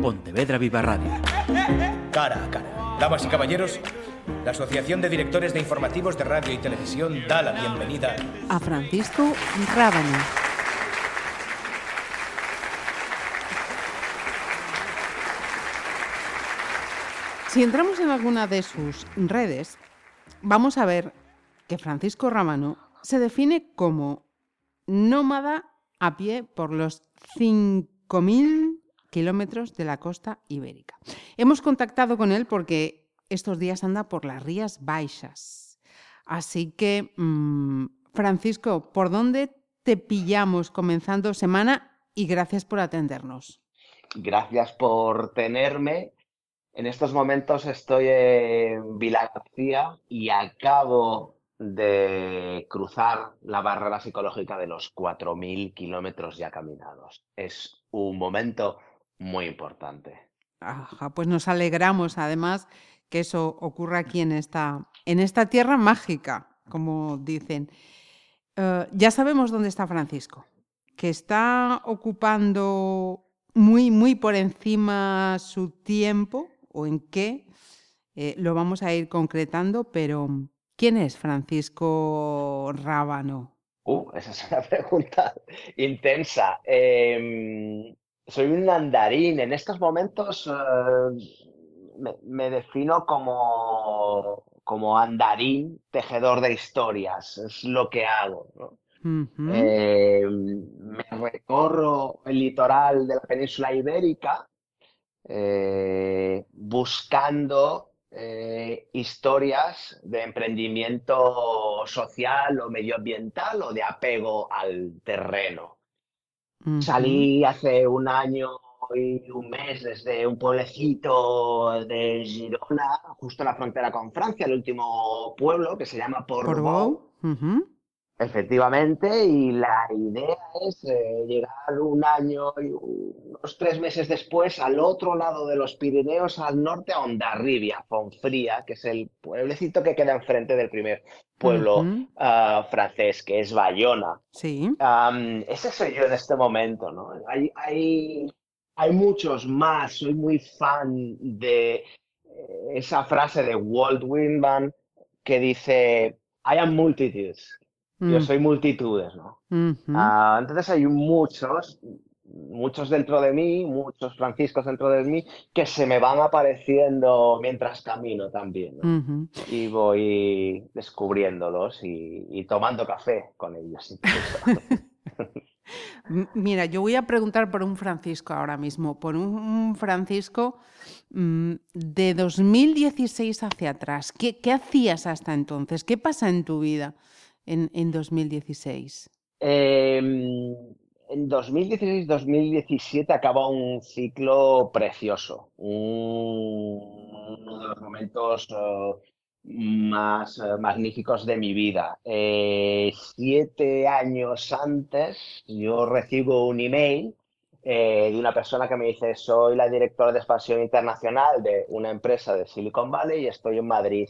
Pontevedra Viva Radio. Cara a cara. Damas y caballeros, la Asociación de Directores de Informativos de Radio y Televisión da la bienvenida a Francisco Rábano. Si entramos en alguna de sus redes, vamos a ver que Francisco Rábano se define como nómada a pie por los 5.000 kilómetros de la costa ibérica. Hemos contactado con él porque estos días anda por las Rías Baixas. Así que, mmm, Francisco, ¿por dónde te pillamos comenzando semana? Y gracias por atendernos. Gracias por tenerme en estos momentos estoy en Vila García y acabo de cruzar la barrera psicológica de los 4.000 kilómetros ya caminados. Es un momento muy importante. Ajá, pues nos alegramos además que eso ocurra aquí en esta, en esta tierra mágica, como dicen. Uh, ya sabemos dónde está Francisco, que está ocupando muy, muy por encima su tiempo o en qué, eh, lo vamos a ir concretando, pero ¿quién es Francisco Rábano? Uh, esa es una pregunta intensa. Eh, soy un andarín. En estos momentos eh, me, me, defino como, como andarín, tejedor de historias. Es lo que hago. ¿no? Uh -huh. eh, me recorro el litoral de la península ibérica eh, buscando eh, historias de emprendimiento social o medioambiental o de apego al terreno. Uh -huh. Salí hace un año y un mes desde un pueblecito de Girona, justo en la frontera con Francia, el último pueblo que se llama Portbou. Uh -huh. Efectivamente, y la idea es eh, llegar un año y unos tres meses después al otro lado de los Pirineos, al norte, a Ondarribia, Fonfría, que es el pueblecito que queda enfrente del primer pueblo uh -huh. uh, francés, que es Bayona. Sí. Um, ese soy yo en este momento, ¿no? Hay, hay, hay muchos más, soy muy fan de eh, esa frase de Walt Whitman que dice, I am multitudes. Yo soy multitudes, ¿no? Uh, entonces hay muchos, muchos dentro de mí, muchos franciscos dentro de mí, que se me van apareciendo mientras camino también. ¿no? Uh -huh. Y voy descubriéndolos y, y, tomando café con ellos. Mira, yo voy a preguntar por un Francisco ahora mismo, por un Francisco mmm, de 2016 hacia atrás. ¿Qué, ¿Qué hacías hasta entonces? ¿Qué pasa en tu vida? En, en 2016? Eh, en 2016-2017 acaba un ciclo precioso, un, uno de los momentos uh, más uh, magníficos de mi vida. Eh, siete años antes yo recibo un email eh, de una persona que me dice soy la directora de expansión internacional de una empresa de Silicon Valley y estoy en Madrid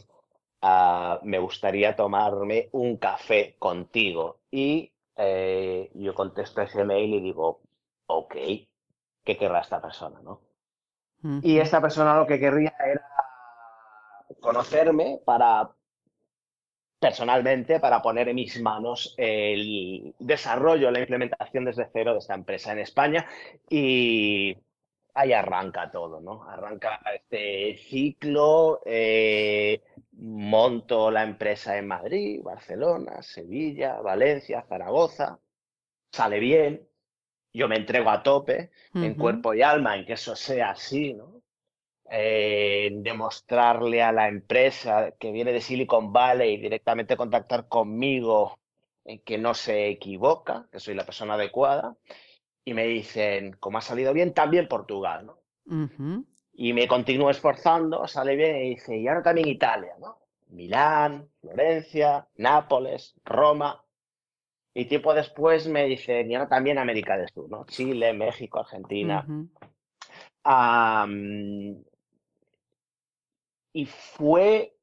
Uh, me gustaría tomarme un café contigo. Y eh, yo contesto ese mail y digo, ok, ¿qué querrá esta persona? ¿no? -huh. Y esta persona lo que querría era conocerme para, personalmente, para poner en mis manos el desarrollo, la implementación desde cero de esta empresa en España. Y ahí arranca todo, ¿no? Arranca este ciclo, eh, monto la empresa en Madrid, Barcelona, Sevilla, Valencia, Zaragoza, sale bien, yo me entrego a tope, uh -huh. en cuerpo y alma, en que eso sea así, ¿no? Eh, demostrarle a la empresa que viene de Silicon Valley directamente contactar conmigo en que no se equivoca, que soy la persona adecuada y me dicen, como ha salido bien, también Portugal, ¿no? Uh -huh. Y me continúo esforzando, sale bien y dice, y ahora también Italia, ¿no? Milán, Florencia, Nápoles, Roma. Y tiempo después me dicen, y ahora también América del Sur, ¿no? Chile, México, Argentina. Uh -huh. um, y fue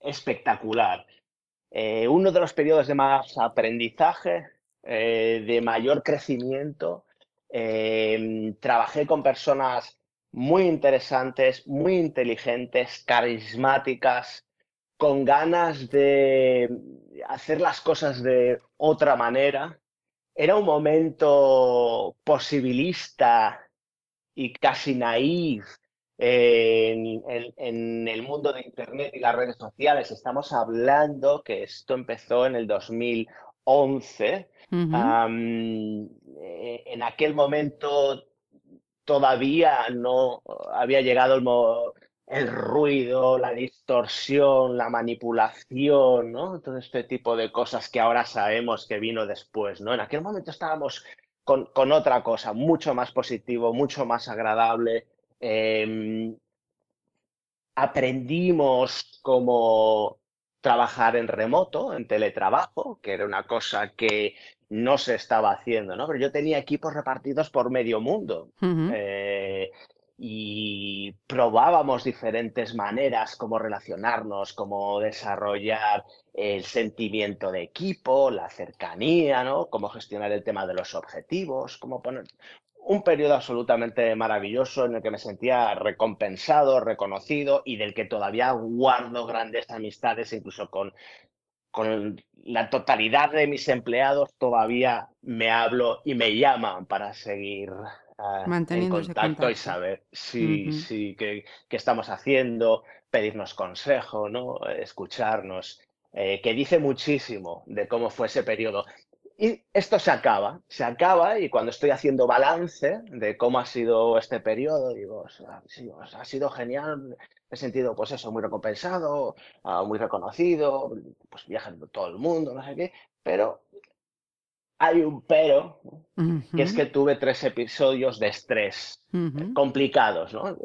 espectacular. Eh, uno de los periodos de más aprendizaje eh, de mayor crecimiento. Eh, trabajé con personas muy interesantes, muy inteligentes, carismáticas, con ganas de hacer las cosas de otra manera. Era un momento posibilista y casi naif en, el mundo de Internet y las redes sociales. Estamos hablando que esto empezó en el 2011. Eh, en aquel momento todavía no había llegado el, ruido, la distorsión, la manipulación, ¿no? Todo este tipo de cosas que ahora sabemos que vino después, ¿no? En aquel momento estábamos con, con otra cosa, mucho más positivo, mucho más agradable. Em, aprendimos cómo trabajar en remoto, en teletrabajo, que era una cosa que no se estaba haciendo, ¿no? Pero yo tenía equipos repartidos por medio mundo eh, y probábamos diferentes maneras como relacionarnos, cómo desarrollar el sentimiento de equipo, la cercanía, ¿no? Cómo gestionar el tema de los objetivos, cómo poner un periodo absolutamente maravilloso en el que me sentía recompensado, reconocido y del que todavía guardo grandes amistades, incluso con con la totalidad de mis empleados todavía me hablo y me llaman para seguir uh, en contacto, y saber si, sí, qué, estamos haciendo, pedirnos consejo, ¿no? escucharnos, eh, que dice muchísimo de cómo fue ese periodo. Y esto se acaba, se acaba y cuando estoy haciendo balance de cómo ha sido este periodo, digo, sí, ha sido genial, he sentido, pues eso, muy recompensado, ah, muy reconocido, pues viajando todo el mundo, no sé qué, pero hay un pero, que es que tuve tres episodios de estrés complicados, ¿no?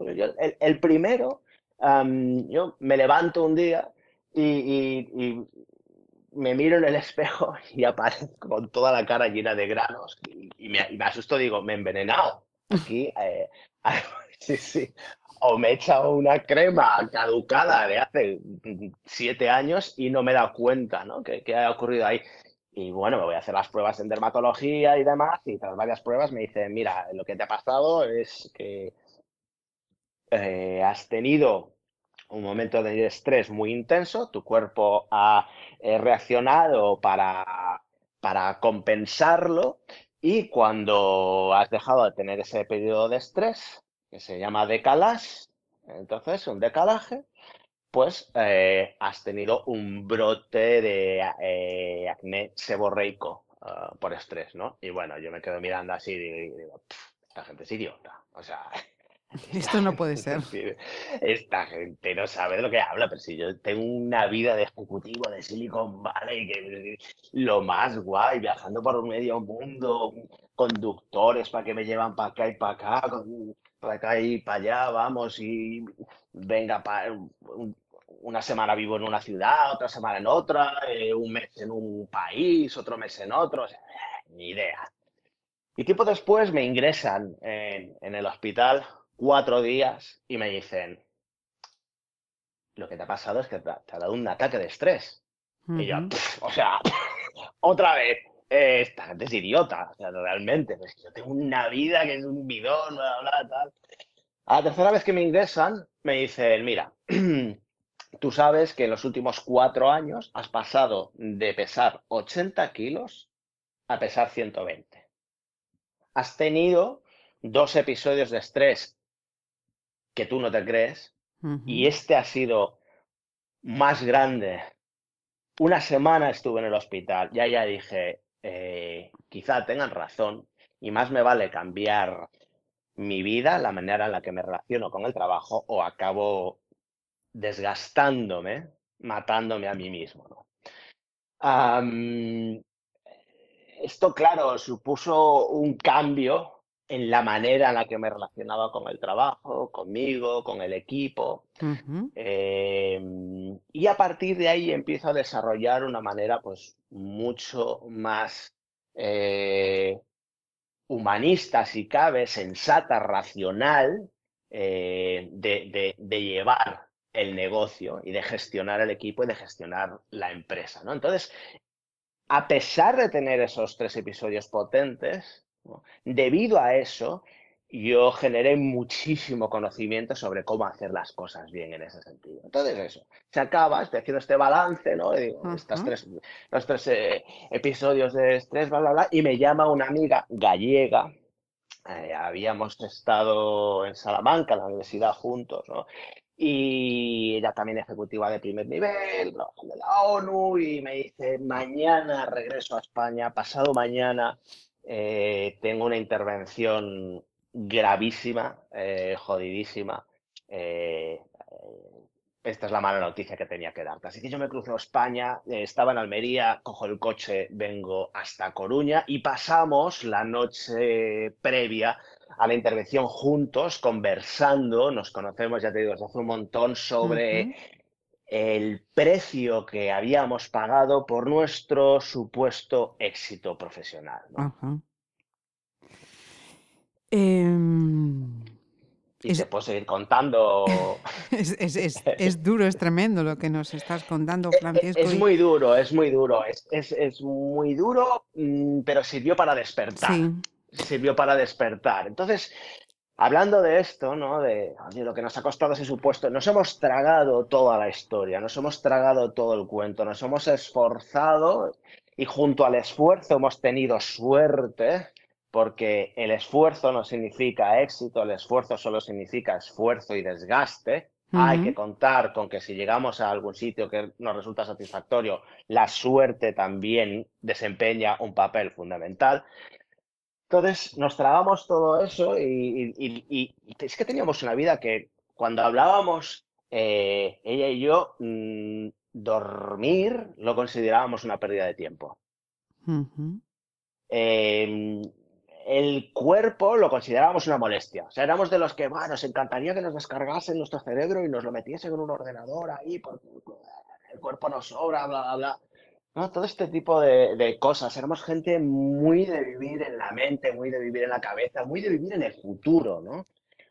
el, primero, yo me levanto un día y, me miro en el espejo y aparezco con toda la cara llena de granos y, me, asusto, digo, me he envenenado. Aquí, eh, sí, sí, o me he echado una crema caducada de hace siete años y no me he dado cuenta, ¿no? ¿Qué, ha ocurrido ahí? Y bueno, me voy a hacer las pruebas en dermatología y demás, y tras varias pruebas me dicen, mira, lo que te ha pasado es que eh, has tenido un momento de estrés muy intenso, tu cuerpo ha eh, reaccionado para, para compensarlo, y cuando has dejado de tener ese periodo de estrés, que se llama decalage. Entonces, un decalaje, pues eh, has tenido un brote de eh, acné seborreico ah, por estrés, ¿no? Y bueno, yo me quedo mirando así y digo, esta gente es idiota. O sea, esto no puede ser. Esta gente no sabe de lo que habla, pero si yo tengo una vida de ejecutivo de Silicon Valley, que lo más guay, viajando por medio mundo, conductores para que me llevan para acá y para acá, para acá y para allá, vamos, y venga, una semana vivo en una ciudad, otra semana en otra, eh, un mes en un país, otro mes en otro, ni idea. Y tiempo después me ingresan en, el hospital cuatro días y me dicen, lo que te ha pasado es que te, ha dado un ataque de estrés. Y yo, o sea, otra vez, esta gente es idiota, o sea, realmente, pues yo tengo una vida que es un bidón, bla, bla, tal. A la tercera vez que me ingresan, me dicen, mira, tú sabes que en los últimos cuatro años has pasado de pesar 80 kilos a pesar 120. Has tenido dos episodios de estrés que tú no te crees y este ha sido más grande. Una semana estuve en el hospital, ya ya dije, eh, quizá tengan razón y más me vale cambiar mi vida, la manera en la que me relaciono con el trabajo o acabo desgastándome, matándome a mí mismo. esto, claro, supuso un cambio en la manera en la que me relacionaba con el trabajo, conmigo, con el equipo. Em, y a partir de ahí empiezo a desarrollar una manera pues mucho más eh, humanista, si cabe, sensata, racional, eh, de, llevar el negocio y de gestionar el equipo y de gestionar la empresa. ¿no? Entonces, a pesar de tener esos tres episodios potentes, debido a eso, yo generé muchísimo conocimiento sobre cómo hacer las cosas bien en ese sentido. Entonces, eso, se acaba, estoy haciendo este balance, ¿no? digo, estas tres, los tres eh, episodios de estrés, bla, bla, bla, y me llama una amiga gallega. Eh, habíamos estado en Salamanca, en la universidad, juntos, ¿no? Y ella también ejecutiva de primer nivel, de la ONU, y me dice, mañana regreso a España, pasado mañana eh, tengo una intervención gravísima, eh, jodidísima. Eh, esta es la mala noticia que tenía que darte. Así que yo me cruzo a España, estaba en Almería, cojo el coche, vengo hasta Coruña y pasamos la noche previa a la intervención juntos, conversando, nos conocemos, ya te digo, hace un montón sobre el precio que habíamos pagado por nuestro supuesto éxito profesional. Em, y se puede seguir contando. Es, duro, es tremendo lo que nos estás contando, e, e, Francisco. Es, muy duro, es muy duro, es, muy duro, mm, pero sirvió para despertar. Sirvió para despertar. Entonces, hablando de esto, ¿no? De lo que nos ha costado ese supuesto, nos hemos tragado toda la historia, nos hemos tragado todo el cuento, nos hemos esforzado y junto al esfuerzo hemos tenido suerte porque el esfuerzo no significa éxito, el esfuerzo solo significa esfuerzo y desgaste. Hay que contar con que si llegamos a algún sitio que nos resulta satisfactorio, la suerte también desempeña un papel fundamental. Entonces nos tragamos todo eso y, es que teníamos una vida que cuando hablábamos eh, ella y yo, mm, dormir lo considerábamos una pérdida de tiempo el cuerpo lo considerábamos una molestia. O sea, éramos de los que, bueno, nos encantaría que nos descargasen nuestro cerebro y nos lo metiesen en un ordenador ahí, porque el cuerpo nos sobra, bla, bla, bla. ¿No? Todo este tipo de, cosas. Éramos gente muy de vivir en la mente, muy de vivir en la cabeza, muy de vivir en el futuro, ¿no?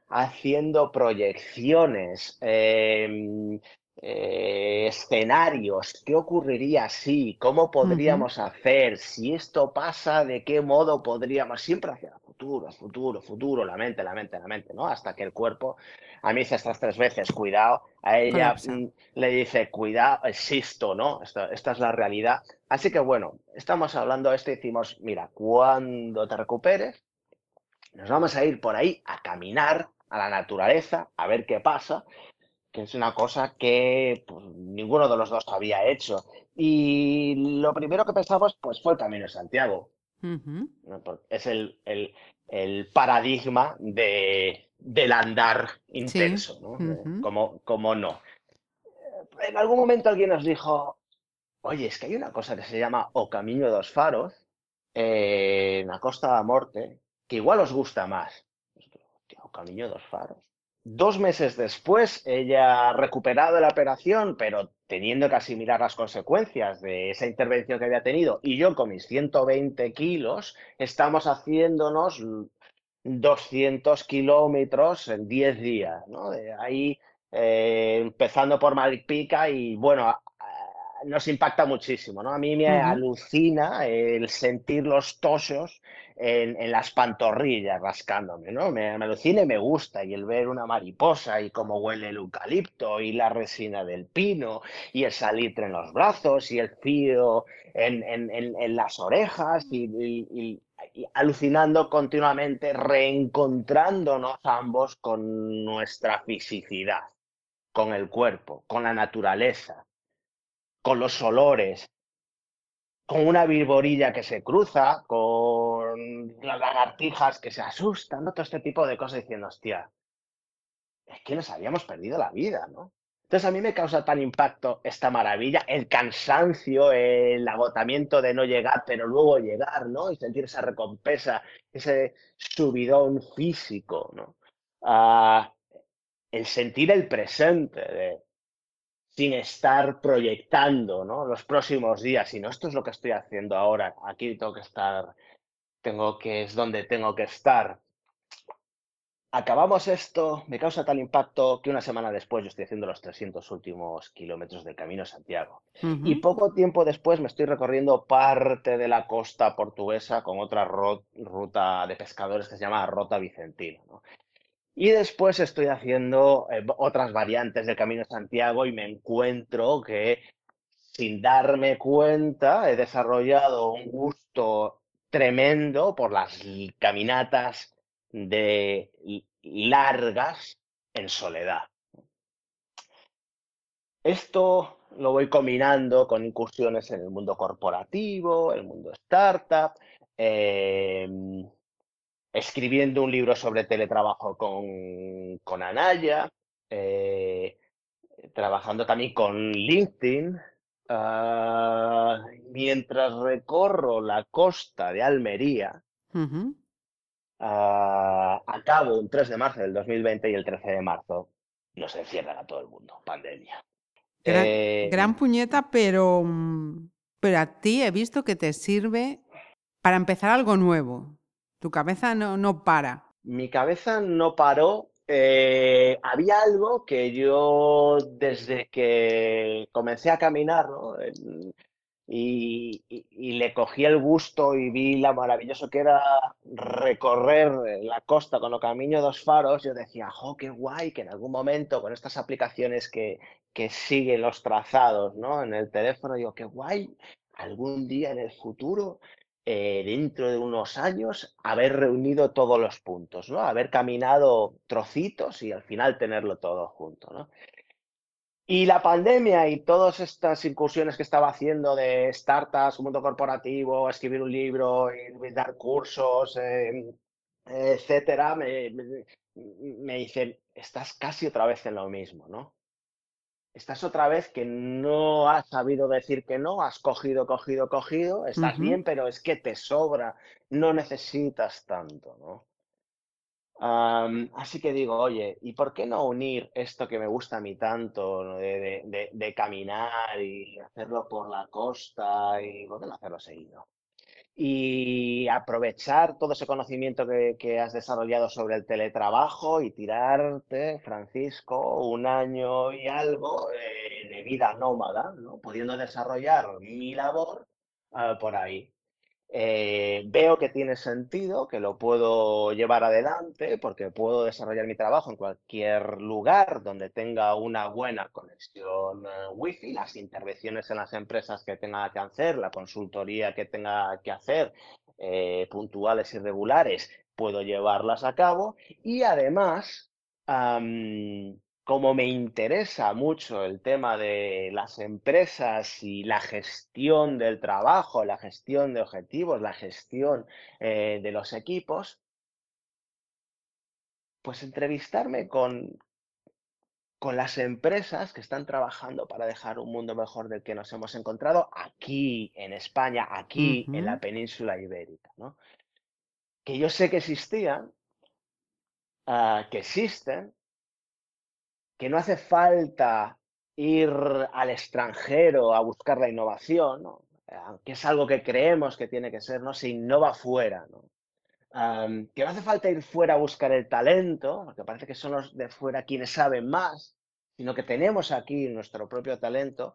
Haciendo proyecciones, em, eh, escenarios, qué ocurriría si, cómo podríamos hacer, si esto pasa, de qué modo podríamos, siempre hacia el futuro, futuro, futuro, la mente, la mente, la mente, ¿no? Hasta que el cuerpo, a mí dice estas tres veces, cuidado, a ella mm, le dice, cuidado, existo, ¿no? Esta, esta, es la realidad. Así que bueno, estamos hablando de esto y decimos, mira, cuando te recuperes, nos vamos a ir por ahí a caminar a la naturaleza, a ver qué pasa que es una cosa que pues, ninguno de los dos había hecho. Y lo primero que pensamos pues, fue el Camino de Santiago. Es el, el, paradigma de, del andar intenso, ¿no? como, como no. En algún momento alguien nos dijo, oye, es que hay una cosa que se llama O Camino de dos Faros, eh, en la Costa de la Morte, que igual os gusta más. O Camino de dos Faros. Dos meses después, ella ha recuperado la operación, pero teniendo que asimilar las consecuencias de esa intervención que había tenido, y yo con mis 120 kilos, estamos haciéndonos 200 kilómetros en 10 días, ¿no? De ahí, eh, empezando por Maripica y bueno, nos impacta muchísimo, ¿no? A mí me alucina el sentir los tosos en, las pantorrillas rascándome, ¿no? Me, alucina y me gusta, y el ver una mariposa y cómo huele el eucalipto y la resina del pino y el salitre en los brazos y el fío en, las orejas y, alucinando continuamente, reencontrándonos ambos con nuestra fisicidad, con el cuerpo, con la naturaleza, con los olores, con una virborilla que se cruza, con las lagartijas que se asustan, todo este tipo de cosas diciendo, hostia, es que nos habíamos perdido la vida, ¿no? Entonces a mí me causa tan impacto esta maravilla, el cansancio, el agotamiento de no llegar, pero luego llegar, ¿no? Y sentir esa recompensa, ese subidón físico, ¿no? Ah, el sentir el presente, de, sin estar proyectando ¿no? los próximos días, sino esto es lo que estoy haciendo ahora, aquí tengo que estar, tengo que, es donde tengo que estar. Acabamos esto, me causa tal impacto que una semana después yo estoy haciendo los 300 últimos kilómetros del Camino de Santiago. Y poco tiempo después me estoy recorriendo parte de la costa portuguesa con otra ruta de pescadores que se llama Rota Vicentina. Y después estoy haciendo eh, otras variantes del Camino de Santiago y me encuentro que sin darme cuenta he desarrollado un gusto tremendo por las caminatas de largas en soledad. Esto lo voy combinando con incursiones en el mundo corporativo, el mundo startup, em, escribiendo un libro sobre teletrabajo con, con Anaya, eh, trabajando también con LinkedIn, ah, mientras recorro la costa de Almería, acabo un 3 de marzo del 2020 y el 13 de marzo nos encierran a todo el mundo, pandemia. Gran, eh, gran puñeta, pero, mm, pero a ti he visto que te sirve para empezar algo nuevo. Tu cabeza no, no para. Mi cabeza no paró. Eh, había algo que yo desde que comencé a caminar, ¿no? Y, le cogí el gusto y vi lo maravilloso que era recorrer la costa con los caminos dos faros, yo decía, ¡jo, qué guay! Que en algún momento con estas aplicaciones que, que siguen los trazados ¿no? en el teléfono, digo, qué guay, algún día en el futuro, eh, dentro de unos años, haber reunido todos los puntos, ¿no? haber caminado trocitos y al final tenerlo todo junto. ¿no? Y la pandemia y todas estas incursiones que estaba haciendo de startups, mundo corporativo, escribir un libro, dar cursos, eh, etcétera, me, me, dicen, estás casi otra vez en lo mismo, ¿no? Estás otra vez que no has sabido decir que no, has cogido, cogido, cogido, estás bien, pero es que te sobra, no necesitas tanto, ¿no? Así que digo, oye, ¿y por qué no unir esto que me gusta a mí tanto, de, caminar y hacerlo por la costa y por qué no hacerlo seguido? Y aprovechar todo ese conocimiento que, has desarrollado sobre el teletrabajo y tirarte, Francisco, un año y algo eh, de vida nómada, ¿no? pudiendo desarrollar mi labor ah, por ahí. Eh, veo que tiene sentido, que lo puedo llevar adelante porque puedo desarrollar mi trabajo en cualquier lugar donde tenga una buena conexión eh, wifi, las intervenciones en las empresas que tenga que hacer, la consultoría que tenga que hacer, eh, puntuales y regulares, puedo llevarlas a cabo. Y además como me interesa mucho el tema de las empresas y la gestión del trabajo, la gestión de objetivos, la gestión eh, de los equipos, pues entrevistarme con, con las empresas que están trabajando para dejar un mundo mejor del que nos hemos encontrado aquí en España, aquí en la península ibérica, ¿no? Que yo sé que existían, ah, que existen, que no hace falta ir al extranjero a buscar la innovación, que es algo que creemos que tiene que ser, ¿no? se innova fuera. ¿no? que no hace falta ir fuera a buscar el talento, porque parece que son los de fuera quienes saben más, sino que tenemos aquí nuestro propio talento.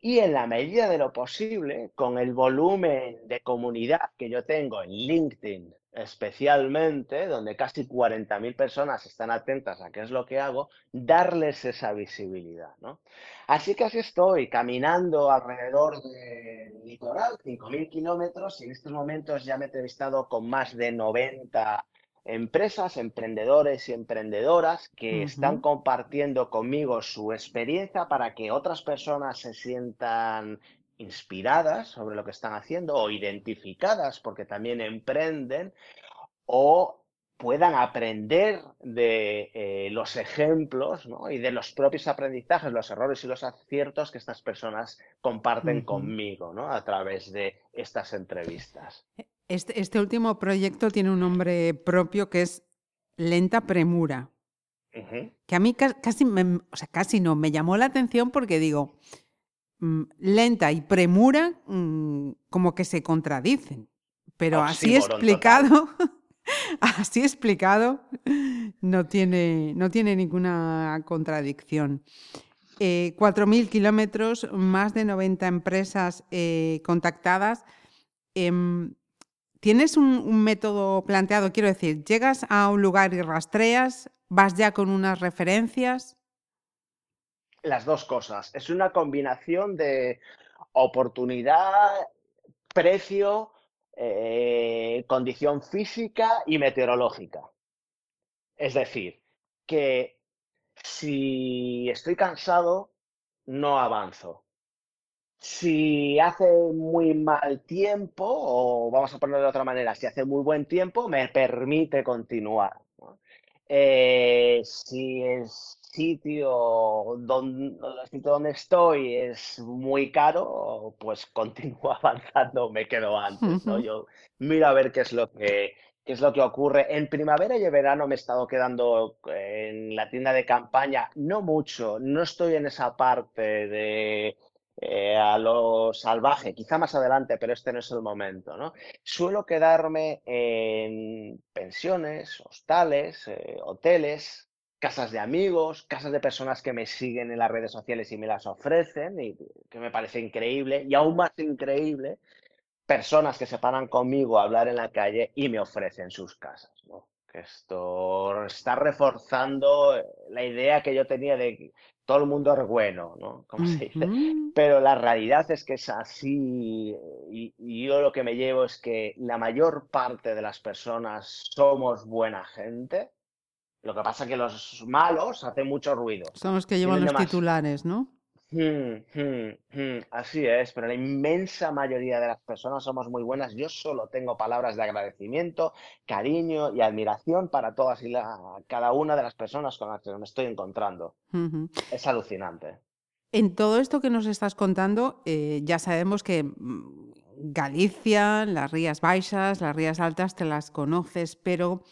Y en la medida de lo posible, con el volumen de comunidad que yo tengo en LinkedIn, especialmente, donde casi 40.000 personas están atentas a qué es lo que hago, darles esa visibilidad, ¿no? Así que así estoy, caminando alrededor del litoral, 5.000 kilómetros, y en estos momentos ya me he entrevistado con más de 90 empresas, emprendedores y emprendedoras que están compartiendo conmigo su experiencia para que otras personas se sientan inspiradas sobre lo que están haciendo o identificadas porque también emprenden o puedan aprender de eh, los ejemplos y de los propios aprendizajes, los errores y los aciertos que estas personas comparten conmigo ¿no? a través de estas entrevistas. Este, este, último proyecto tiene un nombre propio que es Lenta Premura, que a mí casi, o sea, casi no me llamó la atención porque digo, Mm, lenta y premura mm, como que se contradicen. Pero así explicado, Así explicado, no tiene, no tiene ninguna contradicción. 4.000 kilómetros, más de 90 empresas contactadas. Em, ¿Tienes un, método planteado? Quiero decir, llegas a un lugar y rastreas, vas ya con unas referencias. Las dos cosas. Es una combinación de oportunidad, precio, eh, condición física y meteorológica. Es decir, que si estoy cansado, no avanzo. Si hace muy mal tiempo, o vamos a ponerlo de otra manera, si hace muy buen tiempo, me permite continuar. Eh, si el sitio donde, sitio donde estoy es muy caro, pues continúo avanzando, me quedo antes. Yo miro a ver qué es lo que qué es lo que ocurre. En primavera y en verano me he estado quedando en la tienda de campaña, no mucho, no estoy en esa parte de eh, a lo salvaje, quizá más adelante, pero este no es el momento, ¿no? Suelo quedarme en pensiones, hostales, eh, hoteles, casas de amigos, casas de personas que me siguen en las redes sociales y me las ofrecen, y que me parece increíble, y aún más increíble, personas que se paran conmigo a hablar en la calle y me ofrecen sus casas, ¿no? Esto está reforzando la idea que yo tenía de todo el mundo es bueno, ¿no? Como se dice. Pero la realidad es que es así y, yo lo que me llevo es que la mayor parte de las personas somos buena gente. Lo que pasa es que los malos hacen mucho ruido. Son los que llevan los titulares, ¿no? Hmm, hmm, hmm, así es, pero la inmensa mayoría de las personas somos muy buenas. Yo solo tengo palabras de agradecimiento, cariño y admiración para todas y cada una de las personas con las que me estoy encontrando. Es alucinante. En todo esto que nos estás contando, eh, ya sabemos que mm, Galicia, las Rías Baixas, las Rías Altas, te las conoces, pero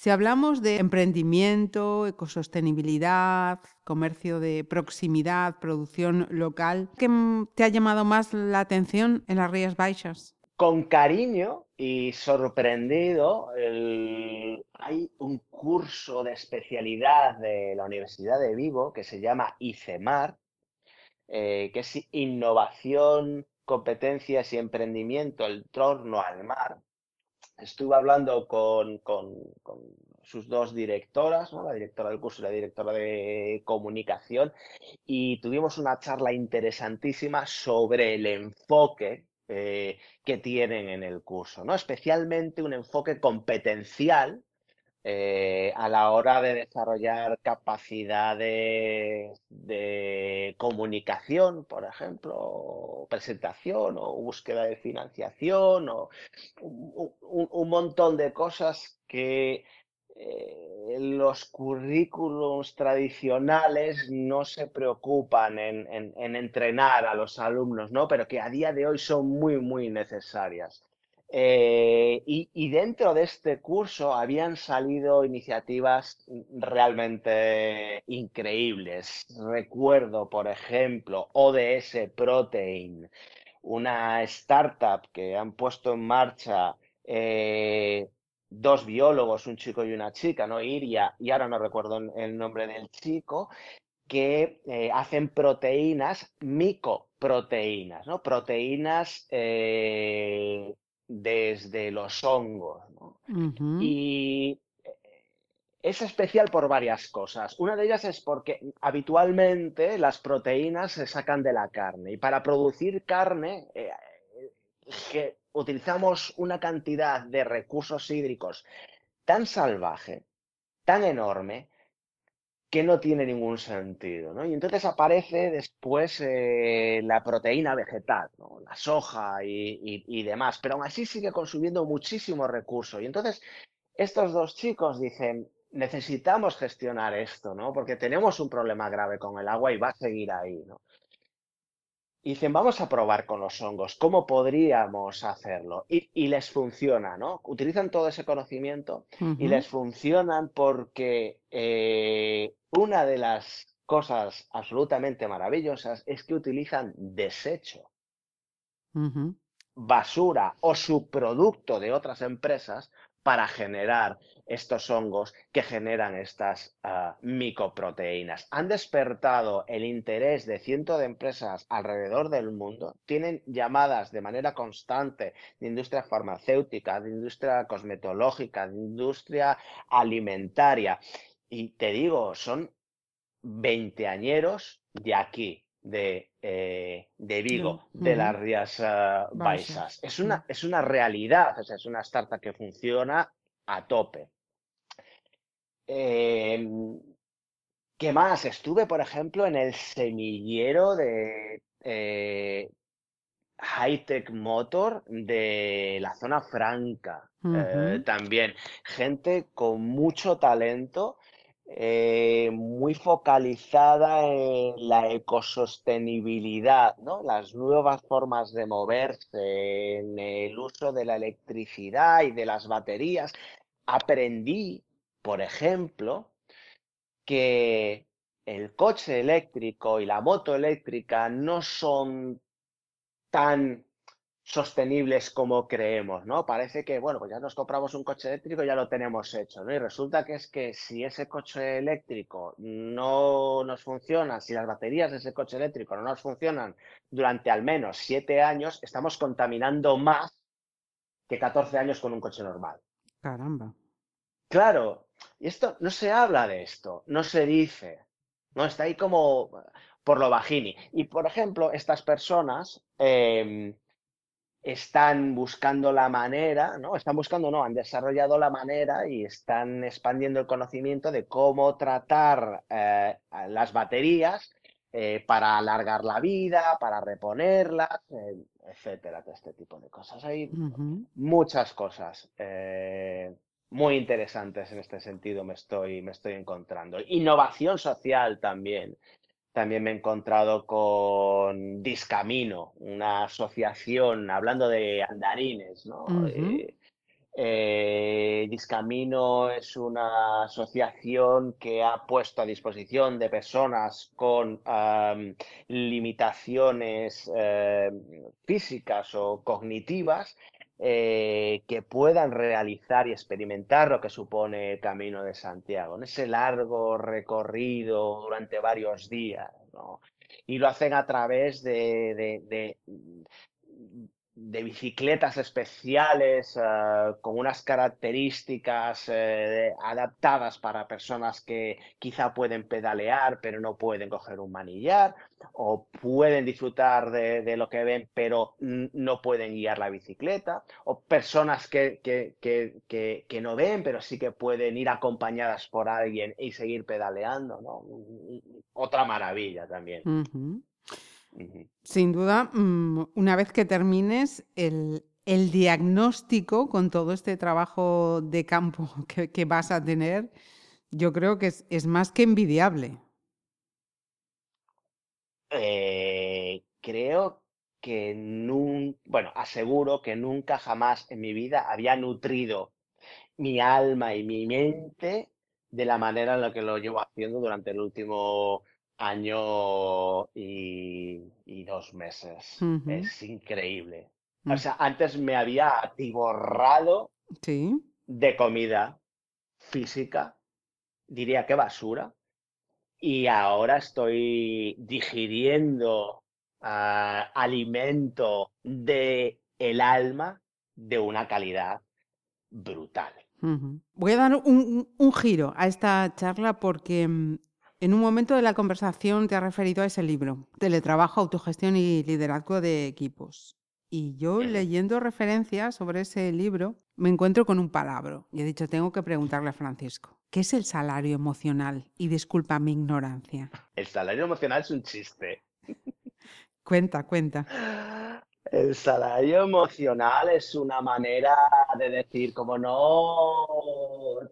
si hablamos de emprendimiento, ecosostenibilidad, comercio de proximidad, producción local, ¿qué te ha llamado más la atención en las Rías Baixas? Con cariño y sorprendido, hay un curso de especialidad de la Universidad de Vigo que se llama ICEMAR, eh, que es Innovación, Competencias y Emprendimiento, el torno al mar estuve hablando con, sus dos directoras, la directora del curso y la directora de comunicación, y tuvimos una charla interesantísima sobre el enfoque eh, que tienen en el curso, ¿no? especialmente un enfoque competencial eh, a la hora de desarrollar capacidades de comunicación, por ejemplo, presentación o búsqueda de financiación o un, montón de cosas que eh, los currículums tradicionales no se preocupan en, en, entrenar a los alumnos, ¿no? Pero que a día de hoy son muy, muy necesarias. Eh, y, dentro de este curso habían salido iniciativas realmente increíbles. Recuerdo, por ejemplo, ODS Protein, una startup que han puesto en marcha eh, dos biólogos, un chico y una chica, ¿no? Iria, y ahora no recuerdo el nombre del chico, que eh, hacen proteínas, micoproteínas, ¿no? Proteínas desde los hongos. Y eh, es especial por varias cosas. Una de ellas es porque habitualmente las proteínas se sacan de la carne y para producir carne eh, que utilizamos una cantidad de recursos hídricos tan salvaje, tan enorme, que no tiene ningún sentido, ¿no? Y entonces aparece después eh, la proteína vegetal, la soja y, demás, pero aún así sigue consumiendo muchísimos recursos. Y entonces estos dos chicos dicen, necesitamos gestionar esto, ¿no? Porque tenemos un problema grave con el agua y va a seguir ahí, ¿no? Y dicen, vamos a probar con los hongos, ¿cómo podríamos hacerlo? Y, les funciona, ¿no? Utilizan todo ese conocimiento y les funcionan porque eh, una de las cosas absolutamente maravillosas es que utilizan desecho, basura o subproducto de otras empresas para generar estos hongos que generan estas uh, micoproteínas. Han despertado el interés de cientos de empresas alrededor del mundo. Tienen llamadas de manera constante de industria farmacéutica, de industria cosmetológica, de industria alimentaria. Y te digo, son veinteañeros de aquí, de, eh, de Vigo, de las Rías uh, Baixas. Es una, es una realidad, o sea, es una startup que funciona a tope. Em, ¿Qué más? Estuve, por ejemplo, en el semillero de eh, Hightech Motor de la zona franca. Eh, también gente con mucho talento, eh, muy focalizada en la ecosostenibilidad, ¿no? Las nuevas formas de moverse, en el uso de la electricidad y de las baterías. Aprendí por ejemplo, que el coche eléctrico y la moto eléctrica no son tan sostenibles como creemos, ¿no? Parece que, bueno, pues ya nos compramos un coche eléctrico y ya lo tenemos hecho, ¿no? Y resulta que es que si ese coche eléctrico no nos funciona, si las baterías de ese coche eléctrico no nos funcionan durante al menos siete años, estamos contaminando más que 14 años con un coche normal. Caramba. Claro, y esto no se habla de esto, no se dice, no está ahí como por lo bajini. Y por ejemplo, estas personas em, están buscando la manera, ¿no? Están buscando, no, han desarrollado la manera y están expandiendo el conocimiento de cómo tratar eh, las baterías eh, para alargar la vida, para reponerlas, eh, etcétera, todo este tipo de cosas. Hay muchas cosas muy interesantes en este sentido me estoy, me estoy encontrando. Innovación social también. También me he encontrado con Discamino, una asociación, hablando de andarines, ¿no? Eh, eh, Discamino es una asociación que ha puesto a disposición de personas con limitaciones eh, físicas o cognitivas eh, que puedan realizar y experimentar lo que supone el Camino de Santiago, en ese largo recorrido durante varios días. Y lo hacen a través de, de bicicletas especiales uh, con unas características uh, adaptadas para personas que quizá pueden pedalear pero no pueden coger un manillar o pueden disfrutar de, de lo que ven pero no pueden guiar la bicicleta o personas que, que, que, que, no ven pero sí que pueden ir acompañadas por alguien y seguir pedaleando. ¿no? Otra maravilla también. Sin duda, mm, una vez que termines el, diagnóstico con todo este trabajo de campo que, vas a tener, yo creo que es, más que envidiable. Eh, creo que nunca, bueno, aseguro que nunca jamás en mi vida había nutrido mi alma y mi mente de la manera en la que lo llevo haciendo durante el último año y, dos meses. Es increíble. O mm. sea, antes me había atiborrado de comida física, diría que basura, y ahora estoy digiriendo ah, alimento de el alma de una calidad brutal. Voy a dar un, giro a esta charla porque mm, en un momento de la conversación te has referido a ese libro, Teletrabajo, Autogestión y Liderazgo de Equipos. Y yo leyendo referencias sobre ese libro me encuentro con un palabra y he dicho, tengo que preguntarle a Francisco, ¿qué es el salario emocional? Y disculpa mi ignorancia. El salario emocional es un chiste. cuenta, cuenta. El salario emocional es una manera de decir, como no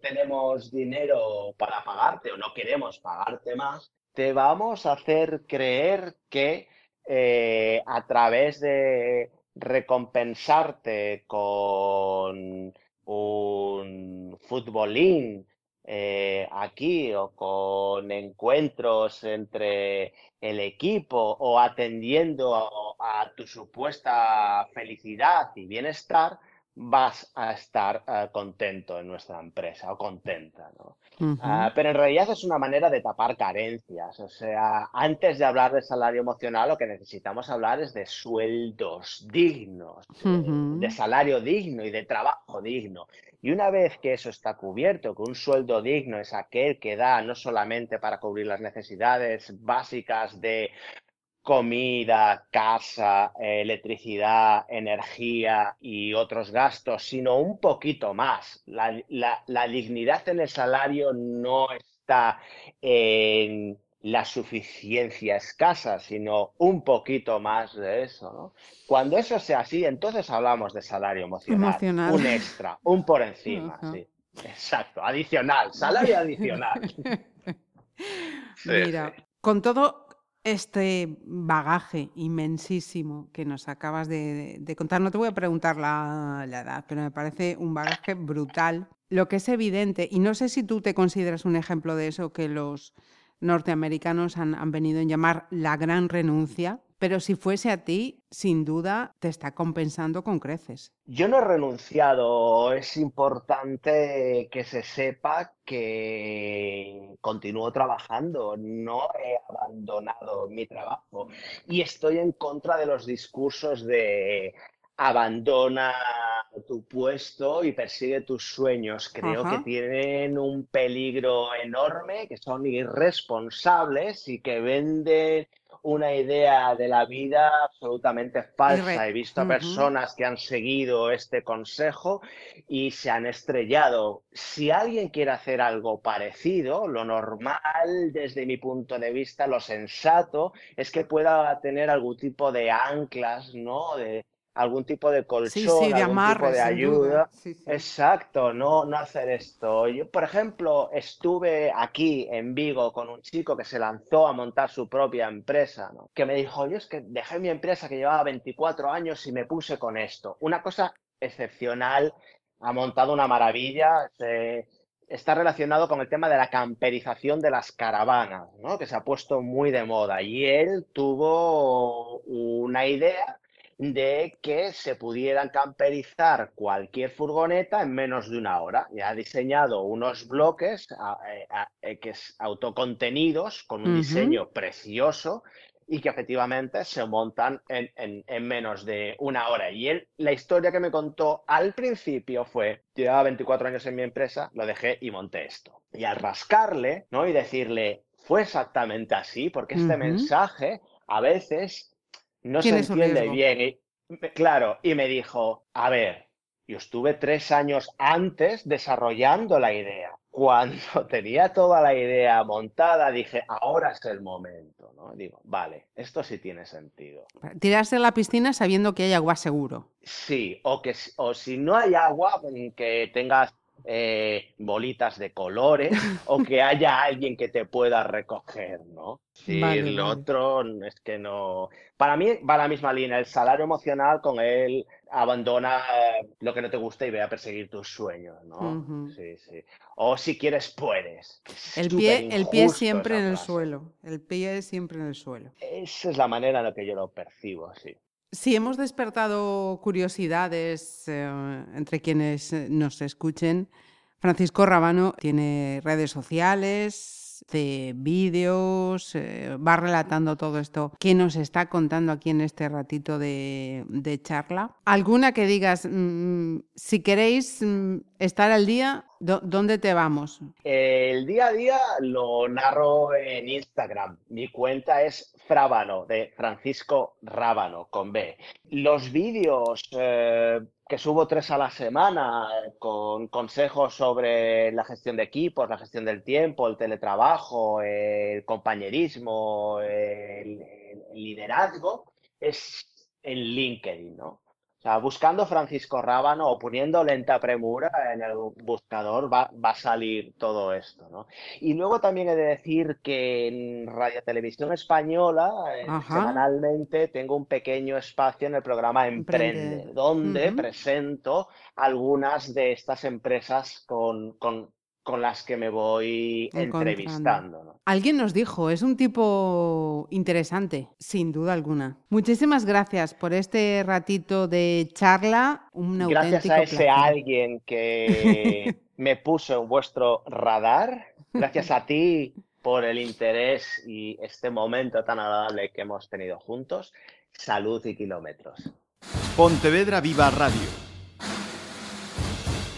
tenemos dinero para pagarte o no queremos pagarte más, te vamos a hacer creer que eh, a través de recompensarte con un futbolín eh, aquí o con encuentros entre el equipo o atendiendo a, tu supuesta felicidad y bienestar, vas a estar eh, contento en nuestra empresa o contenta, ¿no? Ah, pero en realidad es una manera de tapar carencias. O sea, antes de hablar de salario emocional, lo que necesitamos hablar es de sueldos dignos, de, salario digno y de trabajo digno. Y una vez que eso está cubierto, que un sueldo digno es aquel que da no solamente para cubrir las necesidades básicas de comida, casa, electricidad, energía y otros gastos, sino un poquito más. La, dignidad en el salario no está en la suficiencia escasa, sino un poquito más de eso. Cuando eso sea así, entonces hablamos de salario emocional, un extra, un por encima. sí. Exacto, adicional, salario adicional. Mira, con todo este bagaje inmensísimo que nos acabas de, contar. No te voy a preguntar la, edad, pero me parece un bagaje brutal. Lo que es evidente, y no sé si tú te consideras un ejemplo de eso, que los norteamericanos han, han venido a llamar la gran renuncia, pero si fuese a ti, sin duda te está compensando con creces. Yo no he renunciado, es importante que se sepa que continúo trabajando, no he abandonado mi trabajo. Y estoy en contra de los discursos de abandona tu puesto y persigue tus sueños. Creo que tienen un peligro enorme, que son irresponsables y que venden una idea de la vida absolutamente falsa. He visto a personas que han seguido este consejo y se han estrellado. Si alguien quiere hacer algo parecido, lo normal desde mi punto de vista, lo sensato, es que pueda tener algún tipo de anclas, ¿no? De, algún tipo de colchón, algún tipo de ayuda. Exacto, no, no hacer esto. Yo, por ejemplo, estuve aquí en Vigo con un chico que se lanzó a montar su propia empresa, ¿no? que me dijo, yo es que dejé mi empresa que llevaba 24 años y me puse con esto. Una cosa excepcional, ha montado una maravilla. está relacionado con el tema de la camperización de las caravanas, ¿no? que se ha puesto muy de moda. Y él tuvo una idea de que se pudieran camperizar cualquier furgoneta en menos de una hora. Y ha diseñado unos bloques eh, eh, que es autocontenidos con un diseño precioso y que efectivamente se montan en, menos de una hora. Y él, la historia que me contó al principio fue, llevaba 24 años en mi empresa, lo dejé y monté esto. Y al rascarle, ¿no? Y decirle, fue exactamente así, porque este mensaje a veces no se entiende bien. Y, claro, y me dijo, a ver, yo estuve tres años antes desarrollando la idea. Cuando tenía toda la idea montada, dije, ahora es el momento, ¿no? Digo, vale, esto sí tiene sentido. Tirarse a la piscina sabiendo que hay agua seguro. Sí, o que o si no hay agua, que tengas eh, bolitas de colores o que haya alguien que te pueda recoger, ¿no? Sí, el otro es que no. Para mí va la misma línea, el salario emocional con él abandona eh, lo que no te gusta y ve a perseguir tus sueños, ¿no? Sí, sí. O si quieres, puedes. el pie, el pie siempre en el suelo. El pie siempre en el suelo. Esa es la manera en la que yo lo percibo, sí. Si hemos despertado curiosidades eh, entre quienes eh, nos escuchen, Francisco Rabano tiene redes sociales, de vídeos, eh, va relatando todo esto que nos está contando aquí en este ratito de, charla. ¿Alguna que digas, mm, si queréis mm, estar al día, ¿dónde te vamos? El día a día lo narro en Instagram. Mi cuenta es Frabano, de Francisco Rábano, con B. Los vídeos... Eh, que subo tres a la semana con consejos sobre la gestión de equipos, la gestión del tiempo, el teletrabajo, el compañerismo, el, liderazgo, es en LinkedIn, ¿no? O sea, buscando Francisco Rábano o poniendo lenta premura en el buscador va, a salir todo esto, ¿no? Y luego también he de decir que en Radio Televisión Española, semanalmente, tengo un pequeño espacio en el programa Emprende, donde presento algunas de estas empresas con, con las que me voy entrevistando. Alguien nos dijo, es un tipo interesante, sin duda alguna. Muchísimas gracias por este ratito de charla. Un gracias a ese alguien que me puso en vuestro radar. Gracias a ti por el interés y este momento tan agradable que hemos tenido juntos. Salud y kilómetros. Pontevedra Viva Radio